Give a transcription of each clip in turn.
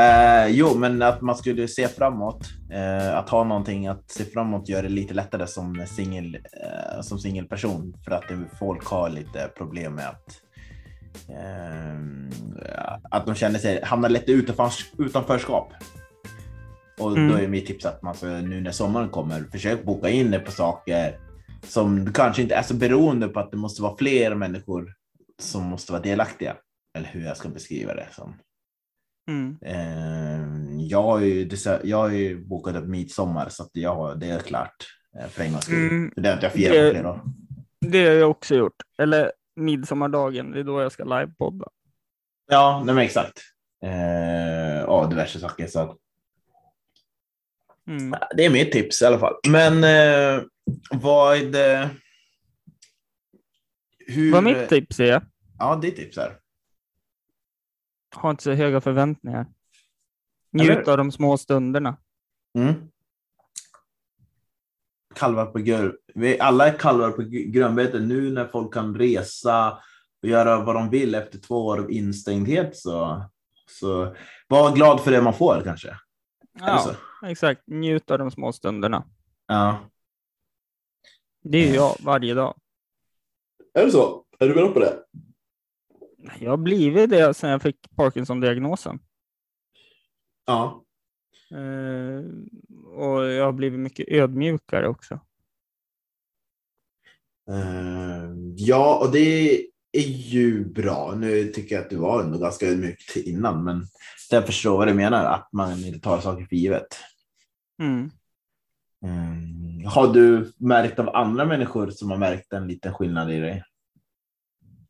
Eh, jo, men att man skulle se framåt. Eh, att ha någonting att se framåt gör det lite lättare som singel eh, som singelperson för att folk har lite problem med att eh, att de känner sig hamnar lite utanför, utanförskap. Och mm. då är mitt tips att man så, nu när sommaren kommer försök boka in det på saker som kanske inte är så beroende på att det måste vara fler människor som måste vara delaktiga. Eller hur jag ska beskriva det som. Mm. Eh, jag, har ju, jag har ju bokat upp midsommar så att jag har, det är klart eh, för en gångs skull. Mm. Det har inte jag firat på flera år. Det har jag också gjort. Eller midsommardagen, det är då jag ska livepodda. Ja, nej men exakt. Eh, ja, diverse saker. Så mm. Det är mitt tips i alla fall. Men eh, vad är det? Hur... Vad mitt tips är? Ja, ditt tips är. Ha inte så höga förväntningar. Njut av de små stunderna. Mm. Kalvar på gör... Vi alla är kalvar på grönbete nu när folk kan resa och göra vad de vill efter två år av instängdhet. Så, så var glad för det man får kanske. Ja, exakt. Njut av de små stunderna. Ja. Det är jag varje dag. Är det så? Är du bra på det? Jag har blivit det sedan jag fick Parkinson-diagnosen. Ja. Uh, och jag har blivit mycket ödmjukare också. Uh, ja, och det är ju bra. Nu tycker jag att du var ändå ganska ödmjuk innan, men jag förstår vad du menar, att man inte tar saker för givet. Mm. Mm. Har du märkt av andra människor som har märkt en liten skillnad i dig?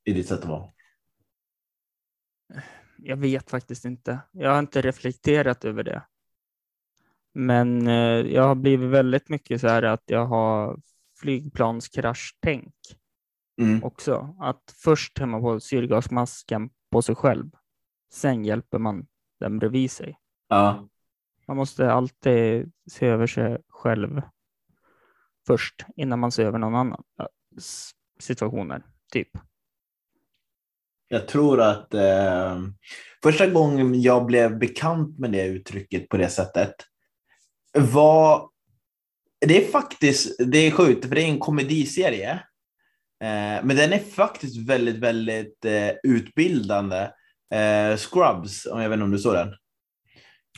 I ditt sätt att vara? Jag vet faktiskt inte. Jag har inte reflekterat över det. Men eh, jag har blivit väldigt mycket så här att jag har flygplanskraschtänk mm. också. Att först man på syrgasmasken på sig själv. Sen hjälper man den bredvid sig. Ja. Man måste alltid se över sig själv först innan man ser över någon annan situationer, typ. Jag tror att eh, första gången jag blev bekant med det uttrycket på det sättet var det är faktiskt, det är sjukt för det är en komediserie. Eh, men den är faktiskt väldigt, väldigt eh, utbildande. Eh, Scrubs, om jag vet inte om du såg den?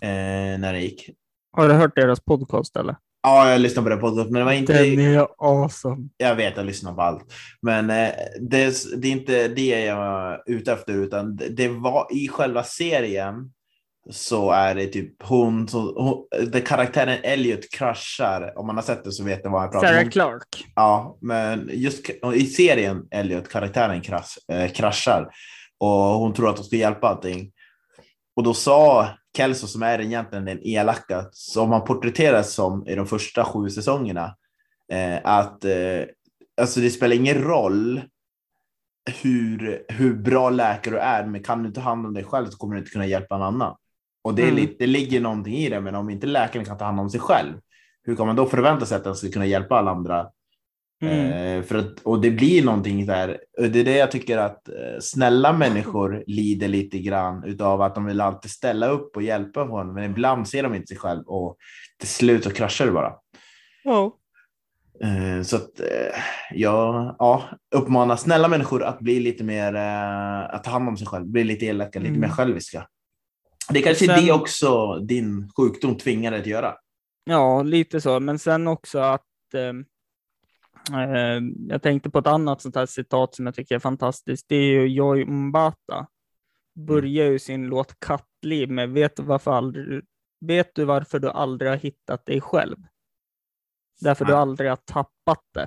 Eh, när det gick. Har du hört deras podcast eller? Ja, jag lyssnade på den podcasten, men det var inte... Den är awesome. Jag vet, jag lyssnar på allt. Men eh, det, det, är inte det jag är ute efter, utan det var i själva serien så är det typ hon, det karaktären Elliot kraschar. Om man har sett det så vet ni vad jag pratar om. Sarah Clark. Ja, men just i serien Elliot, karaktären krasch, äh, kraschar och hon tror att hon ska hjälpa allting. Och då sa Kelso som är egentligen den elaka, som han porträtteras som i de första sju säsongerna, eh, att eh, alltså det spelar ingen roll hur, hur bra läkare du är, men kan du inte ta hand om dig själv så kommer du inte kunna hjälpa någon annan. Och det, är mm. lite, det ligger någonting i det, men om inte läkaren kan ta hand om sig själv, hur kan man då förvänta sig att den ska kunna hjälpa alla andra Mm. Eh, för att, och det blir någonting där. Det är det jag tycker att eh, snälla människor lider lite grann utav att de vill alltid ställa upp och hjälpa honom, men ibland ser de inte sig själv och till slut så kraschar det bara. Ja. Eh, så att jag ja, uppmanar snälla människor att bli lite mer, att ta hand om sig själv, bli lite elaka, lite mm. mer själviska. Det är kanske sen, det också din sjukdom tvingar dig att göra. Ja, lite så, men sen också att Eh, jag tänkte på ett annat sånt här citat som jag tycker är fantastiskt. Det är ju Joy Mbata. Börjar ju sin låt Kattliv med vet du, varför aldrig, vet du varför du aldrig har hittat dig själv? Därför du aldrig har tappat det.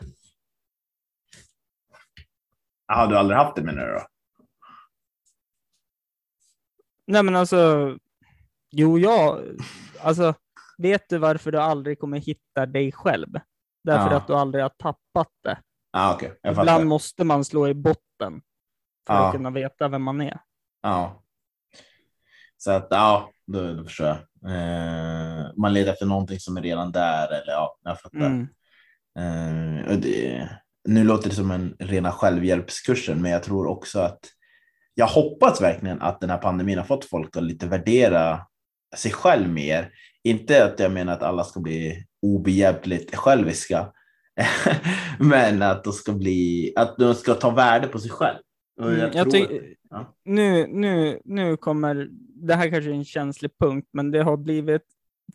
Har du aldrig haft det menar du då? Nej men alltså, jo ja, alltså vet du varför du aldrig kommer hitta dig själv? Därför ja. att du aldrig har tappat det. Ah, okay. Ibland fattar. måste man slå i botten för ja. att kunna veta vem man är. Ja. Så att ja, då, då förstår jag. Eh, man letar efter någonting som är redan där. Eller ja, jag fattar. Mm. Eh, det, nu låter det som en rena självhjälpskursen, men jag tror också att jag hoppas verkligen att den här pandemin har fått folk att lite värdera sig själv mer. Inte att jag menar att alla ska bli obehjälpligt själviska, men att de ska bli, att de ska ta värde på sig själv. Mm, jag jag tror, ja. nu, nu, nu kommer, det här kanske är en känslig punkt, men det har blivit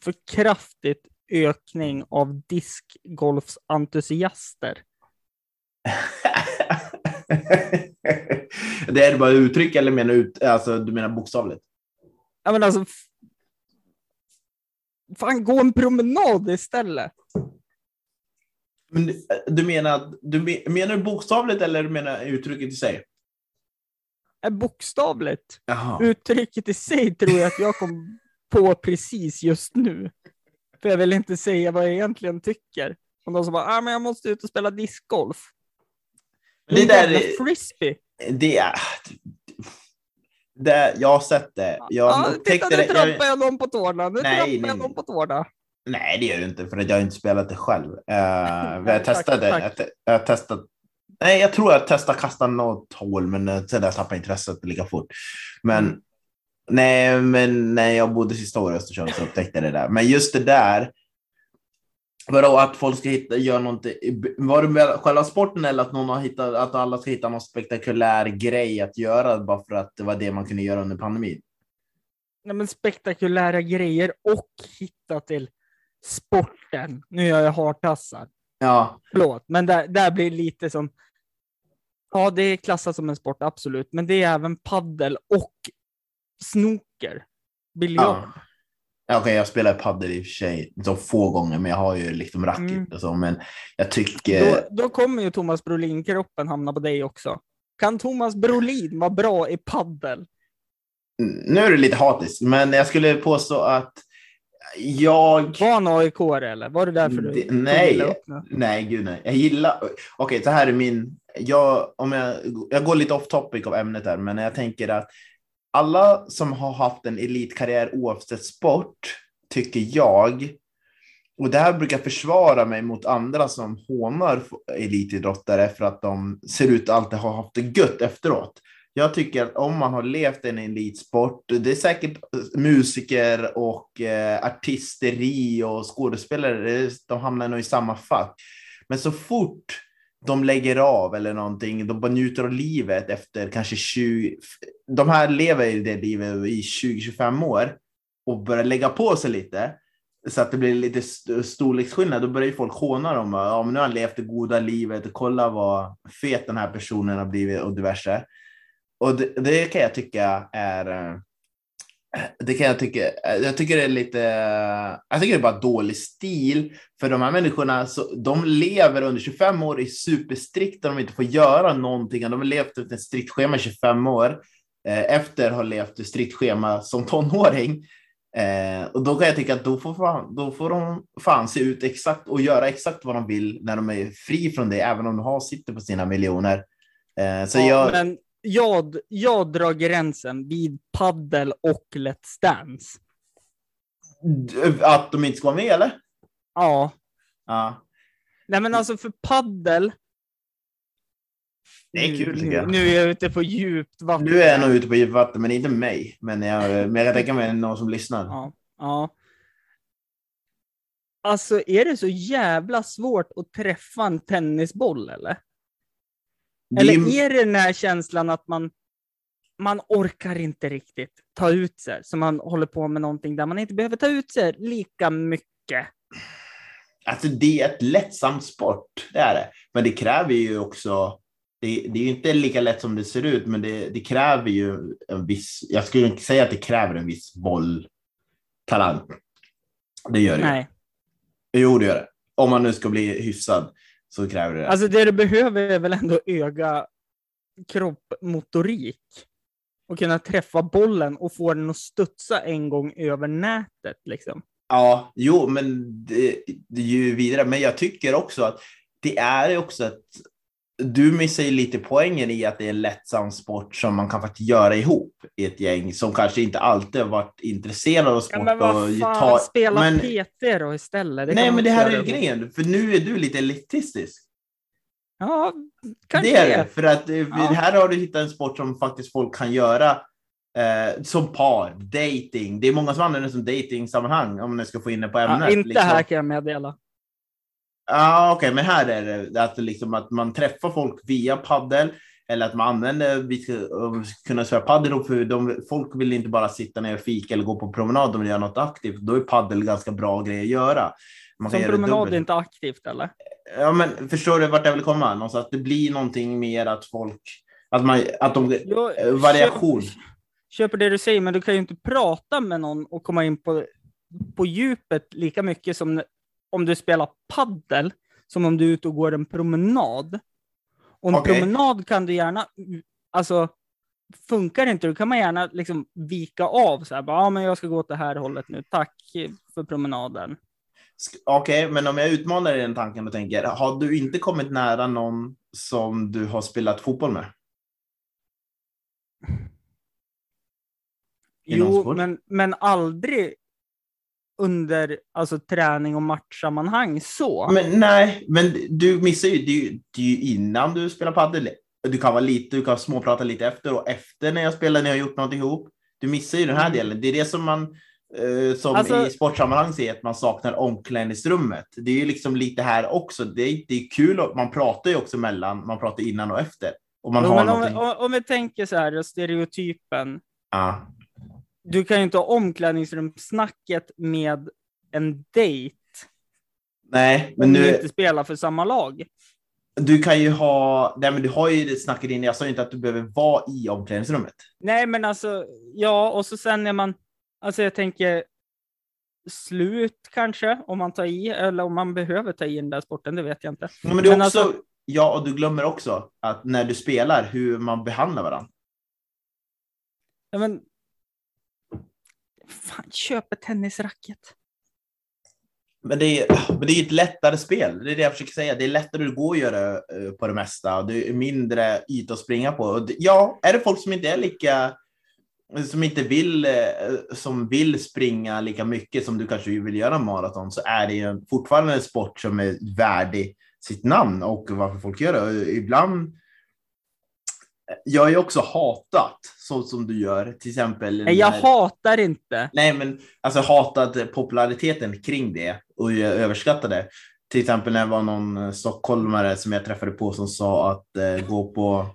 för kraftigt ökning av diskgolfsentusiaster. det är bara uttryck eller menar ut, alltså, du menar bokstavligt? Ja, men alltså. Fan, gå en promenad istället. Men du menar, du menar bokstavligt eller du menar uttrycket i sig? Är bokstavligt. Jaha. Uttrycket i sig tror jag att jag kom på precis just nu. För jag vill inte säga vad jag egentligen tycker. Och de som bara, ah, men jag måste ut och spela discgolf. Det där är... Frisbee. Det är... Det, jag har sett det. Jag ja, titta, nu trampar jag någon på tårna. Nu nej, trampar jag någon på tårna. Nej, det gör du inte, för jag har inte spelat det själv. Uh, jag testade. Jag, jag testade Nej, jag tror jag testade kasta något hål, men eh, sen jag tappade intresset lika fort. Men mm. nej, men när jag bodde sista året i Östersund så upptäckte jag det där. Men just det där, Vadå, att folk ska hitta, göra någonting? Var det med själva sporten eller att någon har hittat, att alla ska hitta någon spektakulär grej att göra bara för att det var det man kunde göra under pandemin? Nej, men spektakulära grejer och hitta till sporten. Nu gör jag hartassar. Ja. Förlåt, men där, där blir lite som. Ja, det är klassat som en sport, absolut, men det är även paddel och snooker. Biljard. Ja. Okej, okay, jag spelar padel i och för sig så få gånger, men jag har ju liksom racket mm. och så. Men jag tycker... Då, då kommer ju Thomas Brolin-kroppen hamna på dig också. Kan Thomas Brolin vara bra i paddel? Nu är det lite hatiskt, men jag skulle påstå att jag... Var han aik eller? Var det därför du det, Nej, nej, gud nej. Jag gillar... Okej, okay, så här är min... Jag, om jag, jag går lite off topic av ämnet här, men jag tänker att alla som har haft en elitkarriär oavsett sport, tycker jag, och det här brukar försvara mig mot andra som hånar elitidrottare för att de ser ut att alltid ha haft det gött efteråt. Jag tycker att om man har levt en elitsport, det är säkert eh, musiker och eh, artisteri och skådespelare, de hamnar nog i samma fack. Men så fort de lägger av eller någonting. De bara njuter av livet efter kanske 20. De här lever i det livet i 20-25 år och börjar lägga på sig lite så att det blir lite storleksskillnad. Då börjar ju folk håna dem. Ja, men nu har han levt det goda livet och kolla vad fet den här personen har blivit och diverse. Och det, det kan jag tycka är eh, det kan jag tycka. Jag tycker det är lite. Jag tycker det är bara dålig stil för de här människorna. Så de lever under 25 år i superstrikt där de inte får göra någonting. De har levt efter ett strikt schema i 25 år eh, efter att ha levt ett strikt schema som tonåring. Eh, och då kan jag tycka att då får, fan, då får de fan se ut exakt och göra exakt vad de vill när de är fri från det, även om de har sitter på sina miljoner. Eh, så ja, jag, men jag, jag drar gränsen vid paddel och Let's Dance. Att de inte ska vara med eller? Ja. Ja. Nej men alltså för paddel. Det är kul tycker. Nu, nu är jag ute på djupt vatten. Nu är jag nog ute på djupt vatten, men inte mig. Men jag, men jag tänka mig någon som lyssnar. Ja. ja. Alltså är det så jävla svårt att träffa en tennisboll eller? Eller är det den här känslan att man, man orkar inte riktigt ta ut sig, så man håller på med någonting där man inte behöver ta ut sig lika mycket? Alltså det är ett lättsamt sport, det är det. Men det kräver ju också, det, det är ju inte lika lätt som det ser ut, men det, det kräver ju en viss, jag skulle inte säga att det kräver en viss bolltalang. Det gör det Nej. Jo, det gör det. Om man nu ska bli hyfsad så kräver det. Alltså det du behöver är väl ändå öga, kropp, motorik och kunna träffa bollen och få den att studsa en gång över nätet liksom. Ja, jo, men det, det är ju vidare. Men jag tycker också att det är också ett du missar ju lite poängen i att det är en lättsam sport som man kan faktiskt göra ihop i ett gäng som kanske inte alltid har varit intresserad av sport. Ja, men vad fan, ta... spela men... PT då istället. Det Nej, men det här är grejen, för nu är du lite elitistisk. Ja, kanske det. är det. För att eh, ja. här har du hittat en sport som faktiskt folk kan göra Eh, som par, dating. Det är många som använder det som dating-sammanhang om ni ska få in det på ämnet. Ja, inte liksom. här kan jag meddela. Ja, ah, okej, okay, men här är det att, liksom, att man träffar folk via paddel eller att man använder, vi ska kunna spela padel, för de, folk vill inte bara sitta ner och fika eller gå på promenad, de vill göra något aktivt. Då är padel ganska bra grej att göra. Man Som promenad är inte aktivt eller? Ja, men förstår du vart jag vill komma? Någonstans att det blir någonting mer att folk, att man, att de, jo, variation. Köp, köper det du säger, men du kan ju inte prata med någon och komma in på, på djupet lika mycket som om du spelar paddel som om du är ute och går en promenad. Och en okay. promenad kan du gärna, alltså funkar det inte, då kan man gärna liksom vika av så här, ja ah, men jag ska gå åt det här hållet nu, tack för promenaden. Okej, okay, men om jag utmanar den tanken och tänker, har du inte kommit nära någon som du har spelat fotboll med? jo, men, men aldrig under alltså, träning och matchsammanhang så. Men nej, men du missar ju, det är ju, det är ju innan du spelar padel. Du kan vara lite, du kan småprata lite efter och efter när jag spelar, när jag har gjort någonting ihop. Du missar ju den här mm. delen. Det är det som man eh, som alltså, i sportsammanhang säger att man saknar omklädningsrummet. Det är ju liksom lite här också. Det är, det är kul och man pratar ju också mellan, man pratar innan och efter. Och man jo, har om, om, om vi tänker så här, stereotypen. Ah du kan ju inte ha omklädningsrumssnacket med en dejt. Nej, men om nu... du inte spelar för samma lag. Du kan ju ha, nej men du har ju snacket in, jag sa inte att du behöver vara i omklädningsrummet. Nej, men alltså, ja, och så sen är man, alltså jag tänker slut kanske, om man tar i, eller om man behöver ta i den där sporten, det vet jag inte. Ja, men men också, alltså... ja, och du glömmer också att när du spelar, hur man behandlar varandra. Ja, men Fan, köp ett tennisracket. Men det, är, men det är ett lättare spel. Det är det jag försöker säga. Det är lättare att gå och göra eh, på det mesta. Det är mindre yta att springa på. Ja, är det folk som inte är lika som inte vill, eh, som vill springa lika mycket som du kanske vill göra maraton så är det ju fortfarande en sport som är värdig sitt namn och varför folk gör det. Ibland jag ju också hatat så som du gör, till exempel. Nej, jag när... hatar inte. Nej, men alltså hatat populariteten kring det och jag överskattade. Till exempel när det var någon eh, stockholmare som jag träffade på som sa att eh, gå på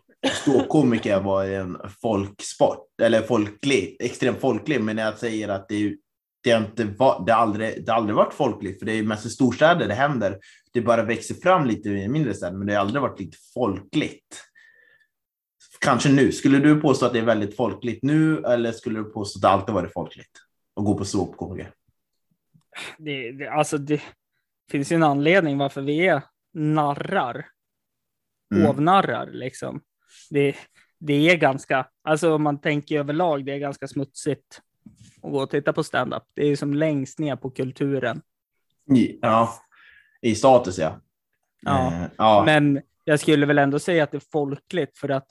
ståkomiker var en folksport eller folklig, extremt folklig. Men jag säger att det, det, är inte var, det, har aldrig, det har aldrig varit folkligt, för det är mest i storstäder det händer. Det bara växer fram lite i mindre städer, men det har aldrig varit lite folkligt. Kanske nu. Skulle du påstå att det är väldigt folkligt nu eller skulle du påstå att det alltid varit folkligt att gå på ståuppkomiker? Det, det, alltså det finns ju en anledning varför vi är narrar. Mm. Hovnarrar liksom. Det, det är ganska, alltså om man tänker överlag, det är ganska smutsigt att gå och titta på stand-up. Det är ju som längst ner på kulturen. Ja, i status ja. Ja, eh, ja. men jag skulle väl ändå säga att det är folkligt för att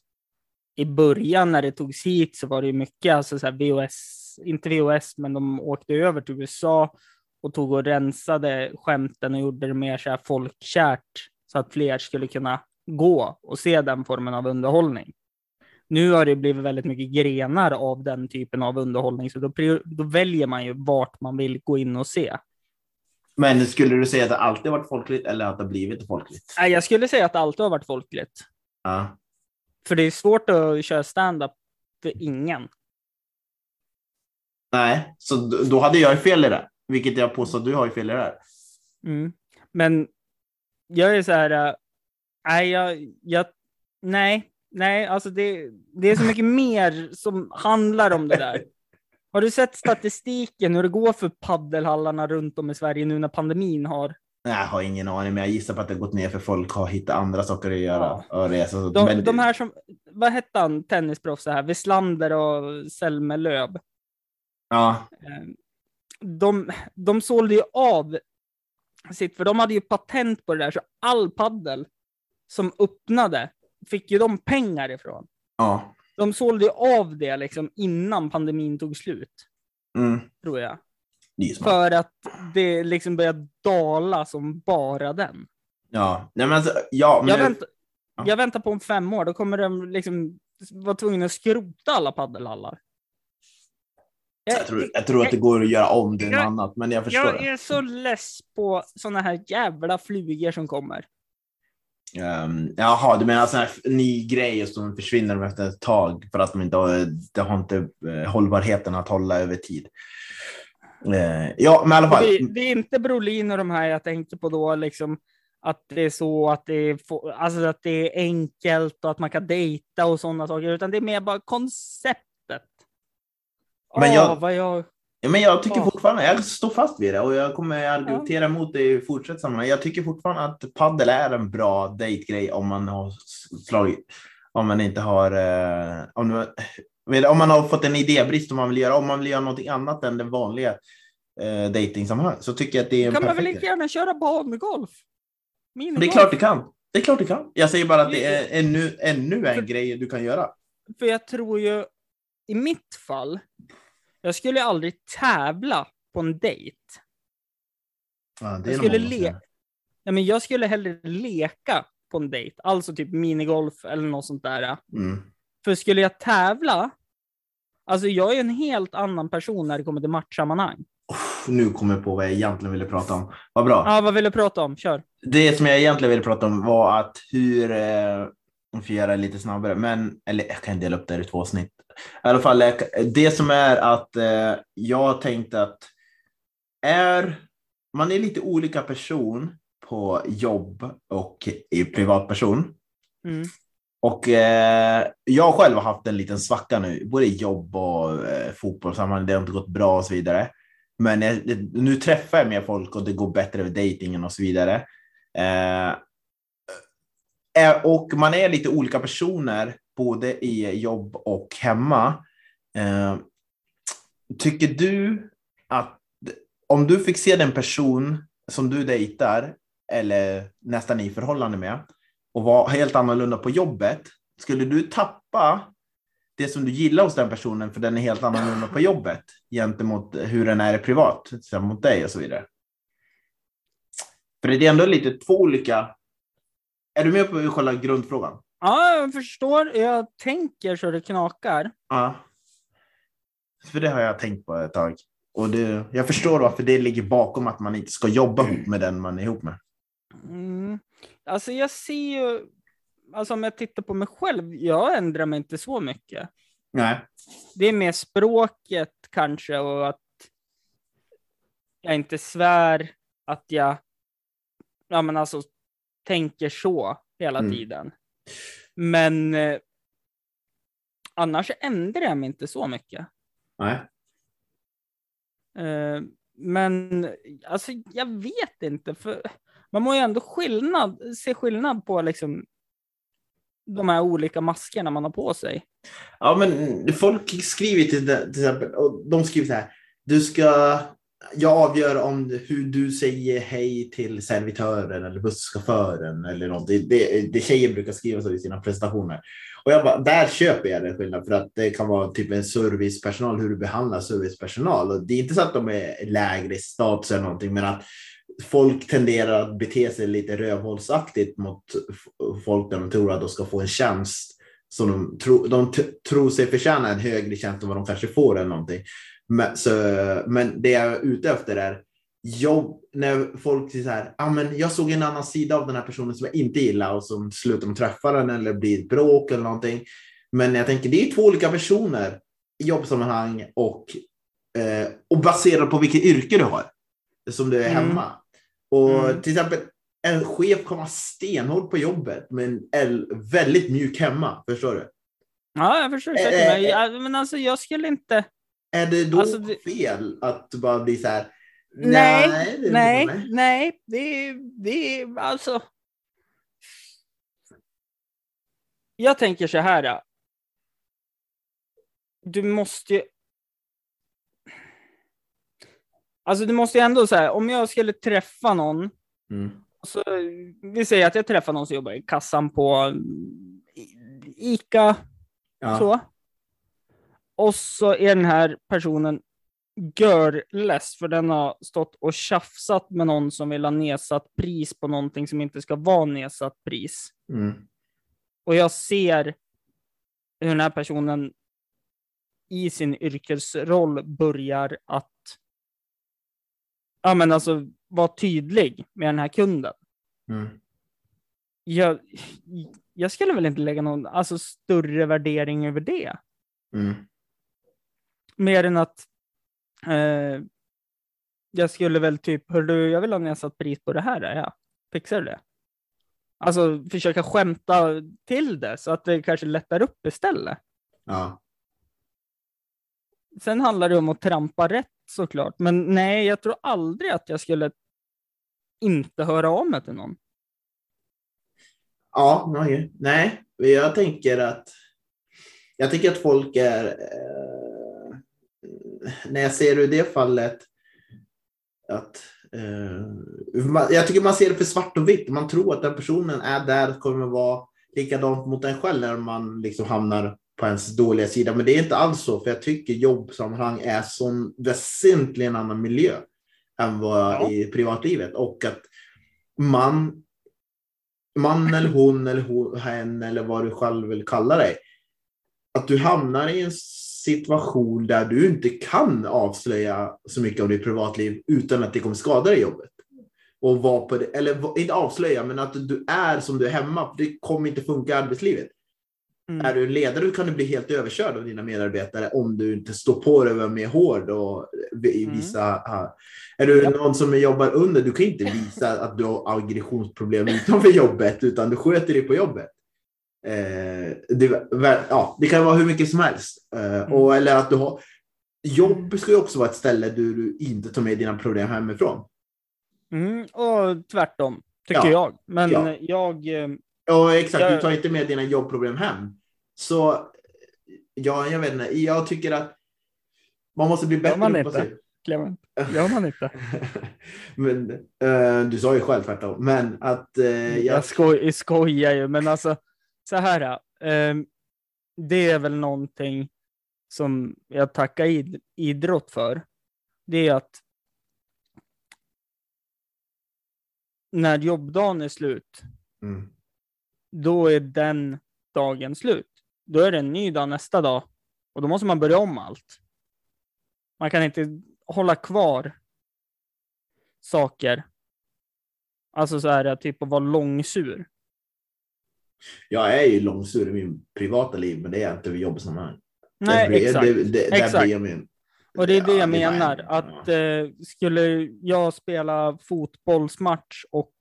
i början när det togs hit så var det mycket, alltså så VOS, inte VOS, men de åkte över till USA och tog och rensade skämten och gjorde det mer så här folkkärt så att fler skulle kunna gå och se den formen av underhållning. Nu har det blivit väldigt mycket grenar av den typen av underhållning, så då, då väljer man ju vart man vill gå in och se. Men skulle du säga att det alltid varit folkligt eller att det blivit folkligt? Nej, jag skulle säga att det alltid har varit folkligt. Ja. För det är svårt att köra stand-up för ingen. Nej, så då hade jag fel i det. Vilket jag påstår att du har fel i det. Mm. Men jag är så här, äh, nej, jag, jag, nej, nej, alltså det, det är så mycket mer som handlar om det där. Har du sett statistiken hur det går för paddelhallarna runt om i Sverige nu när pandemin har jag har ingen aning, men jag gissar på att det gått ner för folk har hittat andra saker att göra ja. och resa. De, men... de här som, vad hette han, tennisproffs här, Wislander och Selme Löb. Ja. Ehm, de, de sålde ju av sitt, för de hade ju patent på det där, så all paddel som öppnade fick ju de pengar ifrån. Ja. De sålde ju av det liksom innan pandemin tog slut. Mm. Tror jag. För att det liksom börjar dala som bara den. Ja, nej men alltså, ja. Men jag, vänt, ja. jag väntar på om fem år, då kommer de liksom vara tvungna att skrota alla paddelhallar. Jag tror, jag tror att det går att göra om till något annat, men jag förstår Jag är så less på såna här jävla flugor som kommer. Um, jaha, du menar sån här ny grej som försvinner efter ett tag för att de inte har, det har inte uh, hållbarheten att hålla över tid. Uh, ja, men i alla fall. Det, det, är inte Brolin och de här jag tänker på då, liksom att det är så att det är, alltså att det är enkelt och att man kan dejta och sådana saker, utan det är mer bara konceptet. Men jag, oh, jag Ja, men jag tycker fortfarande, jag står fast vid det och jag kommer argumentera emot det i fortsättningen. Jag tycker fortfarande att paddel är en bra dejtgrej om man har slagit, om man inte har, eh, om, om man har fått en idébrist om man vill göra, om man vill göra någonting annat än den vanliga eh, dejtingsammanhang så tycker jag att det är en Kan man väl inte gärna köra banegolf? Det är klart det kan. Det är klart det kan. Jag säger bara att det är ännu, ännu en för, grej du kan göra. För jag tror ju, i mitt fall, jag skulle aldrig tävla på en dejt. Ja, jag, skulle le ja, men jag skulle hellre leka på en dejt, alltså typ minigolf eller något sånt där. Mm. För skulle jag tävla, alltså jag är en helt annan person när det kommer till matchsammanhang. Oh, nu kommer jag på vad jag egentligen ville prata om. Vad bra. Ja, vad vill du prata om? Kör. Det som jag egentligen ville prata om var att hur, eh, för att göra det lite snabbare, men eller jag kan dela upp det i två snitt. I alla fall, det som är att eh, jag tänkte att är man är lite olika person på jobb och i privatperson. Mm. Och eh, jag själv har haft en liten svacka nu, både i jobb och eh, fotbollssammanhang. Det har inte gått bra och så vidare. Men jag, nu träffar jag mer folk och det går bättre med dejtingen och så vidare. Eh, eh, och man är lite olika personer både i jobb och hemma. Eh, tycker du att om du fick se den person som du dejtar eller nästan i förhållande med och var helt annorlunda på jobbet, skulle du tappa det som du gillar hos den personen för den är helt annorlunda på jobbet gentemot hur den är privat, mot dig och så vidare? För det är ändå lite två olika. Är du med på själva grundfrågan? Ja, jag förstår. Jag tänker så det knakar. Ja. För det har jag tänkt på ett tag. Och det, jag förstår varför det ligger bakom att man inte ska jobba ihop med den man är ihop med. Mm. Alltså jag ser ju, alltså om jag tittar på mig själv, jag ändrar mig inte så mycket. Nej. Det är mer språket kanske och att jag inte svär, att jag, ja men alltså tänker så hela mm. tiden. Men eh, annars ändrar jag mig inte så mycket. Nej. Eh, men alltså, jag vet inte, för man må ju ändå skillnad, se skillnad på liksom de här olika maskerna man har på sig. Ja, men folk skriver till, till exempel, och de skriver så här, du ska jag avgör om hur du säger hej till servitören eller busschauffören eller något. Det, det, det tjejer brukar skriva så i sina presentationer. Och jag bara, där köper jag den skillnaden för att det kan vara typ en servicepersonal, hur du behandlar servicepersonal. Och det är inte så att de är lägre status eller någonting, men att folk tenderar att bete sig lite rövhålsaktigt mot folk där de tror att de ska få en tjänst som de, tro, de tror sig förtjäna en högre tjänst än vad de kanske får eller någonting. Men, så, men det jag är ute efter är jobb, när folk säger så här, ah, men jag såg en annan sida av den här personen som jag inte gillar och som slutar med träffa den eller blir bråk eller någonting. Men jag tänker, det är två olika personer i jobbsammanhang och, eh, och baserat på vilket yrke du har som du är mm. Och mm. till exempel en chef kommer stenhård på jobbet men är väldigt mjuk hemma. Förstår du? Ja, jag förstår. Äh, äh, men alltså, jag skulle inte är det då alltså, det... fel att bara bli så här? Nej, nej, det nej, nej, det, det är alltså. Jag tänker så här. Du måste ju. Alltså du måste ju ändå säga om jag skulle träffa någon. Mm. Så, vi säger att jag träffar någon som jobbar i kassan på Ica. Ja. Så. Och så är den här personen görless för den har stått och tjafsat med någon som vill ha nedsatt pris på någonting som inte ska vara nedsatt pris. Mm. Och jag ser hur den här personen i sin yrkesroll börjar att ja, men alltså, vara tydlig med den här kunden. Mm. Jag, jag skulle väl inte lägga någon alltså, större värdering över det. Mm. Mer än att eh, jag skulle väl typ, hör du, jag vill ha nedsatt pris på det här, ja. Fixar du det? Alltså försöka skämta till det så att det kanske lättar upp istället. Ja. Sen handlar det om att trampa rätt såklart, men nej, jag tror aldrig att jag skulle inte höra av mig till någon. Ja, nej, nej, jag tänker att jag tycker att folk är eh, när jag ser det i det fallet att eh, jag tycker man ser det för svart och vitt. Man tror att den personen är där kommer vara likadant mot en själv när man liksom hamnar på ens dåliga sida. Men det är inte alls så, för jag tycker jobbsammanhang är så väsentligen annan miljö än vad ja. i privatlivet. Och att man, man eller hon eller hon, hen eller vad du själv vill kalla dig, att du hamnar i en situation där du inte kan avslöja så mycket av ditt privatliv utan att det kommer skada dig i jobbet. Och vara på det, eller inte avslöja, men att du är som du är hemma. Det kommer inte funka i arbetslivet. Mm. Är du en ledare kan du bli helt överkörd av dina medarbetare om du inte står på dig och är mer hård och visa. Mm. Är du någon som jobbar under, du kan inte visa att du har aggressionsproblem utanför jobbet, utan du sköter dig på jobbet. Eh, det, ja, det kan vara hur mycket som helst. Eh, mm. och, eller att du har, jobb ska ju också vara ett ställe där du inte tar med dina problem hemifrån. Mm, och tvärtom, tycker ja. jag. Men ja. jag... Ja, exakt. Du tar inte med dina jobbproblem hem. Så ja, jag vet inte. Jag tycker att man måste bli bättre på sig. Clement. Gör man inte. men, uh, du sa ju själv tvärtom. Men att... Uh, jag, jag skoj, skojar ju, men alltså så här. Eh, det är väl någonting som jag tackar id idrott för. Det är att när jobbdagen är slut, mm. Då är den dagen slut. Då är det en ny dag nästa dag och då måste man börja om allt. Man kan inte hålla kvar saker. Alltså så här, typ att vara långsur. Jag är ju långsur i min privata liv, men det är jag inte vid jobbsammanhang. Nej, blir, exakt. Det, det, exakt. Blir min, och det är det ja, jag menar, en, att eh, skulle jag spela fotbollsmatch och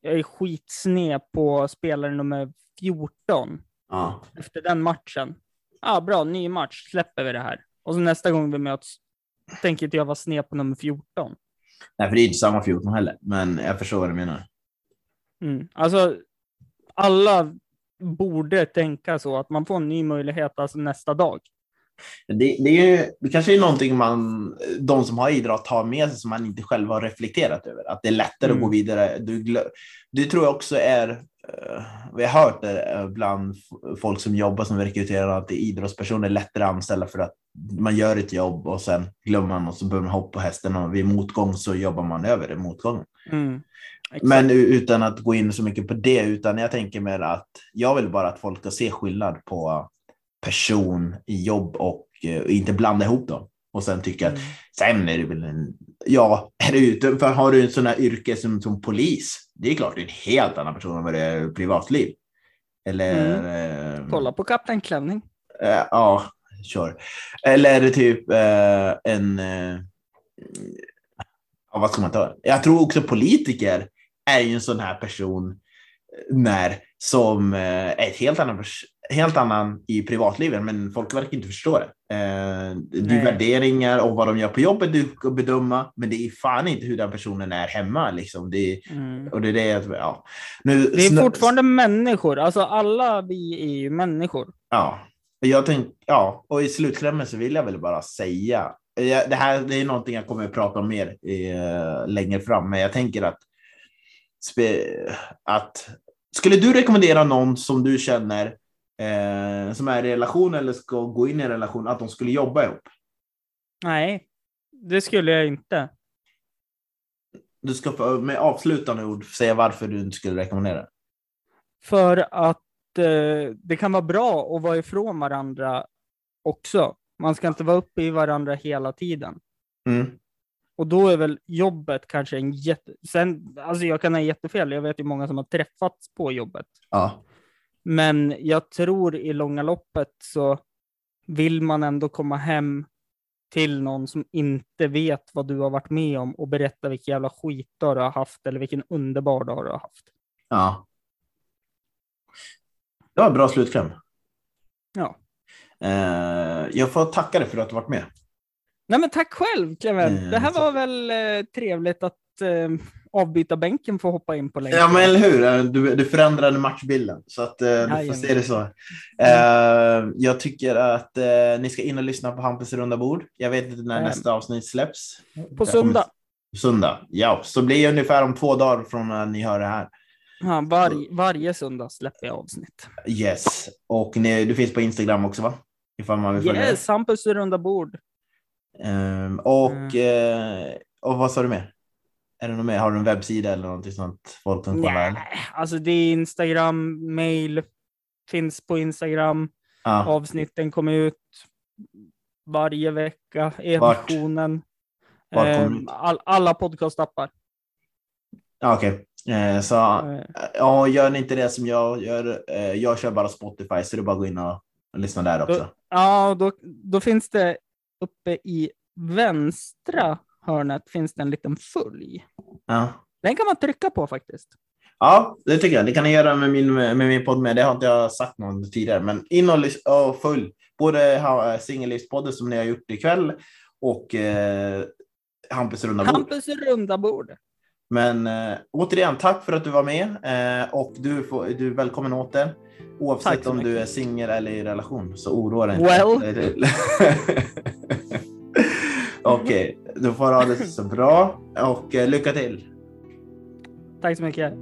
jag är skitsned på spelare nummer 14 ja. efter den matchen. Ja, ah, bra, ny match, släpper vi det här. Och så nästa gång vi möts tänker inte jag vara sned på nummer 14. Nej, för det är inte samma 14 heller, men jag förstår vad du menar. Mm. Alltså, alla borde tänka så att man får en ny möjlighet alltså nästa dag. Det, det, är, det kanske är någonting man, de som har idrott har med sig som man inte själv har reflekterat över. Att det är lättare mm. att gå mm. vidare. Du, det tror jag också är, uh, vi har hört det bland folk som jobbar som rekryterar att det är idrottspersoner lättare att anställa för att man gör ett jobb och sen glömmer man och så börjar man hoppa på hästen och vid motgång så jobbar man över det motgången. Mm. Men utan att gå in så mycket på det, utan jag tänker mer att jag vill bara att folk ska se skillnad på person i jobb och uh, inte blanda ihop dem. Och sen tycka mm. att sen är det väl en, ja, är du ute, för har du en sån här yrke som, som polis, det är klart det är en helt annan person än vad det är privatliv. Eller... Mm. Uh, Kolla på Kapten Klänning. Uh, ja, kör. Eller typ en, ja, vad ska man ta? Jag tror också politiker är ju en sån här person när, som är ett helt annan, helt annan i privatlivet, men folk verkar inte förstå det. Eh, det är värderingar och vad de gör på jobbet du ska bedöma, men det är fan inte hur den personen är hemma. Liksom. Det, mm. och det, är det, ja. nu, det är fortfarande människor, alltså alla vi är ju människor. Ja, jag tänk, ja, och i slutklämmen så vill jag väl bara säga, det här det är någonting jag kommer att prata om mer eh, längre fram, men jag tänker att att skulle du rekommendera någon som du känner eh, som är i relation eller ska gå in i en relation att de skulle jobba ihop? Nej, det skulle jag inte. Du ska få, med avslutande ord säga varför du inte skulle rekommendera. För att eh, det kan vara bra att vara ifrån varandra också. Man ska inte vara uppe i varandra hela tiden. Mm. Och då är väl jobbet kanske en jätte... Sen, alltså jag kan ha jättefel, jag vet ju många som har träffats på jobbet. Ja. Men jag tror i långa loppet så vill man ändå komma hem till någon som inte vet vad du har varit med om och berätta vilka jävla skitdagar du har haft eller vilken underbar dag du har haft. Ja. Det var en bra slutkläm. Ja. Eh, jag får tacka dig för att du varit med. Nej, men tack själv, Clement. Eh, det här var väl eh, trevligt att eh, avbyta bänken får hoppa in på länken. Ja, men eller hur? Eh, Du, du förändrade matchbilden, så att, eh, du får se det så. Eh, jag tycker att ni ska in och lyssna på Hampus runda bord. Jag vet inte när Jajamän. nästa avsnitt släpps. På söndag. Söndag, ja. Så blir det ungefär om två dagar från när ni hör det här. Ja, var, varje söndag släpper jag avsnitt. Yes. Och ni, du finns på Instagram också, va? Ifall man vill följa. Yes, Hampus runda bord. Ehm, och, Mm. eh, och vad sa du mer? Är det något mer? Har du en webbsida eller någonting sånt folk kan kolla? Nej, alltså det är Instagram, mail, finns på Instagram. Ja. Avsnitten kommer ut varje vecka. E-versionen. Kommer Ehm, all, alla podcastappar. Okej. Eh, så Eh, ja, gör ni inte det som jag gör. Jag kör bara Spotify, så det är bara att gå in och, lyssna där också. Ja, då, då finns det uppe i vänstra hörnet finns det en liten följ. Ja. Den kan man trycka på faktiskt. ja, det tycker jag. Det kan ni göra med min, med min podd med. Det har inte jag sagt någon tidigare, men in och, och följ både Singellivspodden som ni har gjort ikväll och eh, Hampus runda bord. Hampus runda bord. Men eh, återigen, tack för att du var med eh, och du, får, du är välkommen åter. Oavsett om du mycket. är singel eller i relation så oroa dig inte. Well. Okej, du får ha det så bra och eh, lycka till. Tack så mycket.